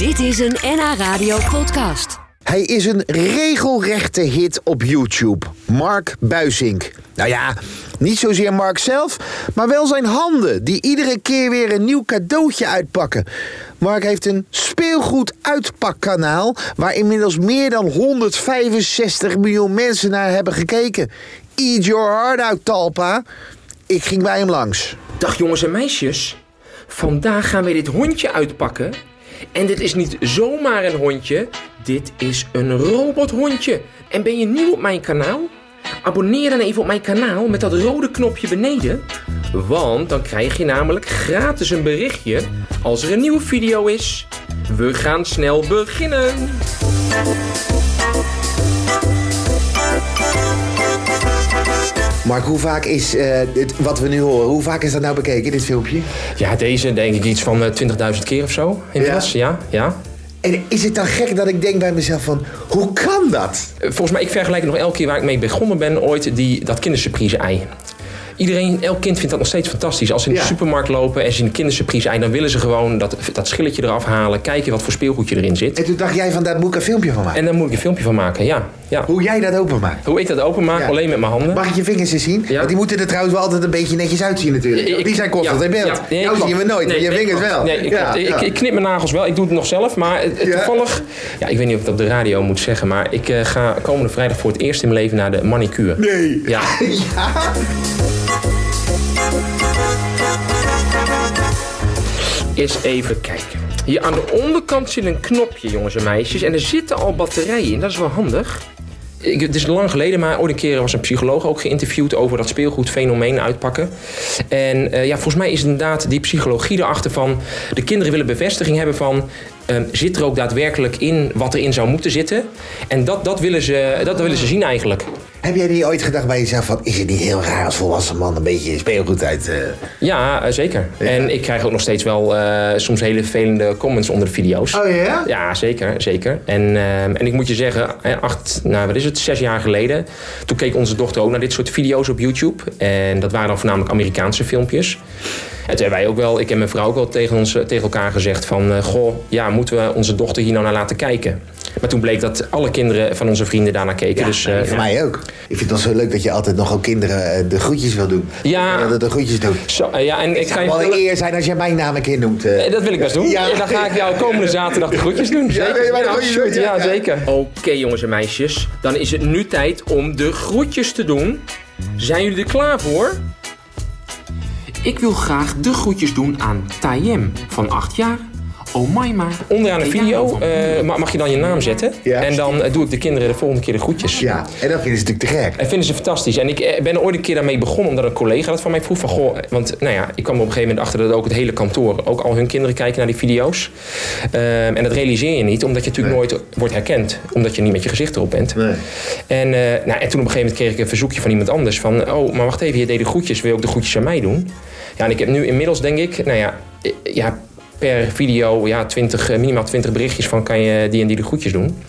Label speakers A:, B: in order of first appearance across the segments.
A: Dit is een NH Radio podcast.
B: Hij is een regelrechte hit op YouTube. Mark Buisink. Nou ja, niet zozeer Mark zelf, maar wel zijn handen, die iedere keer weer een nieuw cadeautje uitpakken. Mark heeft een speelgoed uitpakkanaal waar inmiddels meer dan 165 miljoen mensen naar hebben gekeken. Eat your heart out, Talpa. Ik ging bij hem langs.
C: Dag jongens en meisjes. Vandaag gaan we dit hondje uitpakken. En dit is niet zomaar een hondje. Dit is een robothondje. En ben je nieuw op mijn kanaal? Abonneer dan even op mijn kanaal met dat rode knopje beneden. Want dan krijg je namelijk gratis een berichtje als er een nieuwe video is. We gaan snel beginnen.
B: Mark, hoe vaak is eh, dit, wat we nu horen, hoe vaak is dat nou bekeken, dit filmpje?
C: Ja, deze denk ik iets van eh, 20.000 keer of zo. Inmiddels, ja, ja.
B: En is het dan gek dat ik denk bij mezelf van, hoe kan dat?
C: Eh, Volgens mij, ik vergelijk het nog elke keer waar ik mee begonnen ben ooit, die, dat kindersurprise ei. Iedereen, elk kind vindt dat nog steeds fantastisch. Als ze in de
B: Ja.
C: supermarkt lopen en ze zien een kindersurprise ei, dan willen ze gewoon dat, dat schilletje eraf halen, kijken wat voor speelgoedje erin zit.
B: En toen dacht jij van, daar moet ik een filmpje van maken.
C: En daar moet ik een filmpje van maken, ja. Ja.
B: Hoe jij dat openmaakt.
C: Hoe ik dat openmaak,
B: Ja.
C: alleen met mijn handen.
B: Mag ik je vingers eens zien?
C: Ja.
B: Want die moeten er trouwens wel altijd een beetje netjes uitzien natuurlijk.
C: Ik-
B: die zijn constant in beeld.
C: nee,
B: Jou zien we nooit, maar
C: Nee,
B: je vingers wel.
C: Nee, ik. Ik, ik knip mijn nagels wel. Ik doe het nog zelf. Maar het- het toevallig... Ja, ik weet niet of ik dat op de radio moet zeggen. Maar ik eh, ga komende vrijdag voor het eerst in mijn leven naar de manicure.
B: Nee.
C: Ja.
B: Ja?
C: Eens even kijken. Hier aan de onderkant zit een knopje, jongens en meisjes. En er zitten al batterijen in. Dat is wel handig. Ik, het is lang geleden, maar ooit een keer was een psycholoog ook geïnterviewd over dat speelgoedfenomeen uitpakken. En eh, ja, volgens mij is het inderdaad die psychologie erachter van de kinderen willen bevestiging hebben van ehm, zit er ook daadwerkelijk in wat erin zou moeten zitten. En dat, dat, willen, ze, dat willen ze zien eigenlijk.
B: Heb jij niet ooit gedacht bij jezelf van, is het niet heel raar als volwassen man een beetje speelgoed uit... eh,
C: Ja, eh, zeker. En ik krijg ook nog steeds wel eh, soms hele vervelende comments onder de video's.
B: Oh ja?
C: Ja, zeker, zeker. En, ehm, en ik moet je zeggen, acht, nou wat is het, zes jaar geleden, toen keek onze dochter ook naar dit soort video's op YouTube. En dat waren dan voornamelijk Amerikaanse filmpjes. En toen hebben wij ook wel, ik en mijn vrouw ook wel tegen, ons, eh, tegen elkaar gezegd van, eh, goh, ja, moeten we onze dochter hier nou naar laten kijken? Maar toen bleek dat alle kinderen van onze vrienden daarnaar keken. dus, eh,
B: voor
C: ja.
B: mij ook. Ik vind het dan zo leuk dat je altijd nog ook kinderen de groetjes wil doen.
C: Ja.
B: Dat de groetjes doen.
C: Zo, ja, en ik
B: Het
C: ga
B: zou
C: je
B: wel een eer zijn als jij mijn naam een keer noemt.
C: Dat wil ik best doen.
B: Ja.
C: En dan ga ik jou komende zaterdag de groetjes doen. Zeker.
B: de
C: Ja,
B: groetjes doen? Ja,
C: Ja,
B: ja.
C: zeker. Oké, jongens en meisjes. Dan is het nu tijd om de groetjes te doen. Zijn jullie er klaar voor? Ik wil graag de groetjes doen aan Tayem van 8 jaar. Omaima. Onderaan de video eh, ma- mag je dan je naam zetten.
B: Ja.
C: En dan eh, doe ik de kinderen de volgende keer de groetjes.
B: Ja, en dat vinden ze natuurlijk te gek.
C: En vinden ze fantastisch. En ik eh, ben ooit een keer daarmee begonnen omdat een collega dat van mij vroeg. Van, goh, want nou ja, ik kwam er op een gegeven moment achter dat ook het hele kantoor, ook al hun kinderen kijken naar die video's. Ehm, en dat realiseer je niet, omdat je natuurlijk nooit wordt herkend. Omdat je niet met je gezicht erop bent.
B: Nee.
C: En, eh, nou, en toen op een gegeven moment kreeg ik een verzoekje van iemand anders. Van, oh, maar wacht even, je deed de groetjes. Wil je ook de groetjes aan mij doen? Ja, en ik heb nu inmiddels denk ik, nou ja, ja per video ja, 20, eh, minimaal 20 berichtjes van kan je die en die de groetjes doen.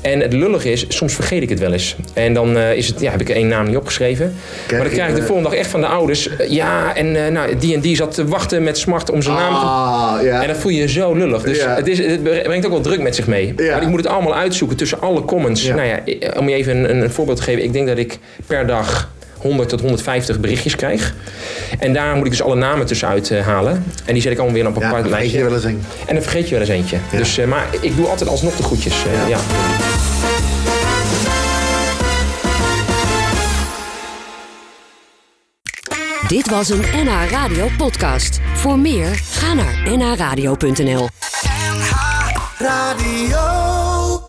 C: En het lullige is, soms vergeet ik het wel eens. En dan eh, is het, ja, heb ik één naam niet opgeschreven. maar dan krijg ik de
B: eh,
C: volgende dag echt van de ouders. ja, en nou, die en die zat te wachten met smart om zijn naam te...
B: Ah, ja.
C: En dat voel je je zo lullig. Dus het, is, het brengt ook wel druk met zich mee. Maar ik moet het allemaal uitzoeken tussen alle comments. Nou ja, om je even een, een voorbeeld te geven. Ik denk dat ik per dag 100 tot 150 berichtjes krijg. En daar moet ik dus alle namen tussenuit eh, halen. En die zet ik allemaal weer op een
B: Ja,
C: apart
B: vergeet
C: lijstje.
B: je wel eens een.
C: En dan vergeet je wel eens eentje.
B: Ja.
C: Dus, eh, maar ik doe altijd alsnog de groetjes. eh,
B: Ja.
C: ja.
A: Dit was een NH Radio podcast. Voor meer, ga naar nhradio.nl.
D: Radio.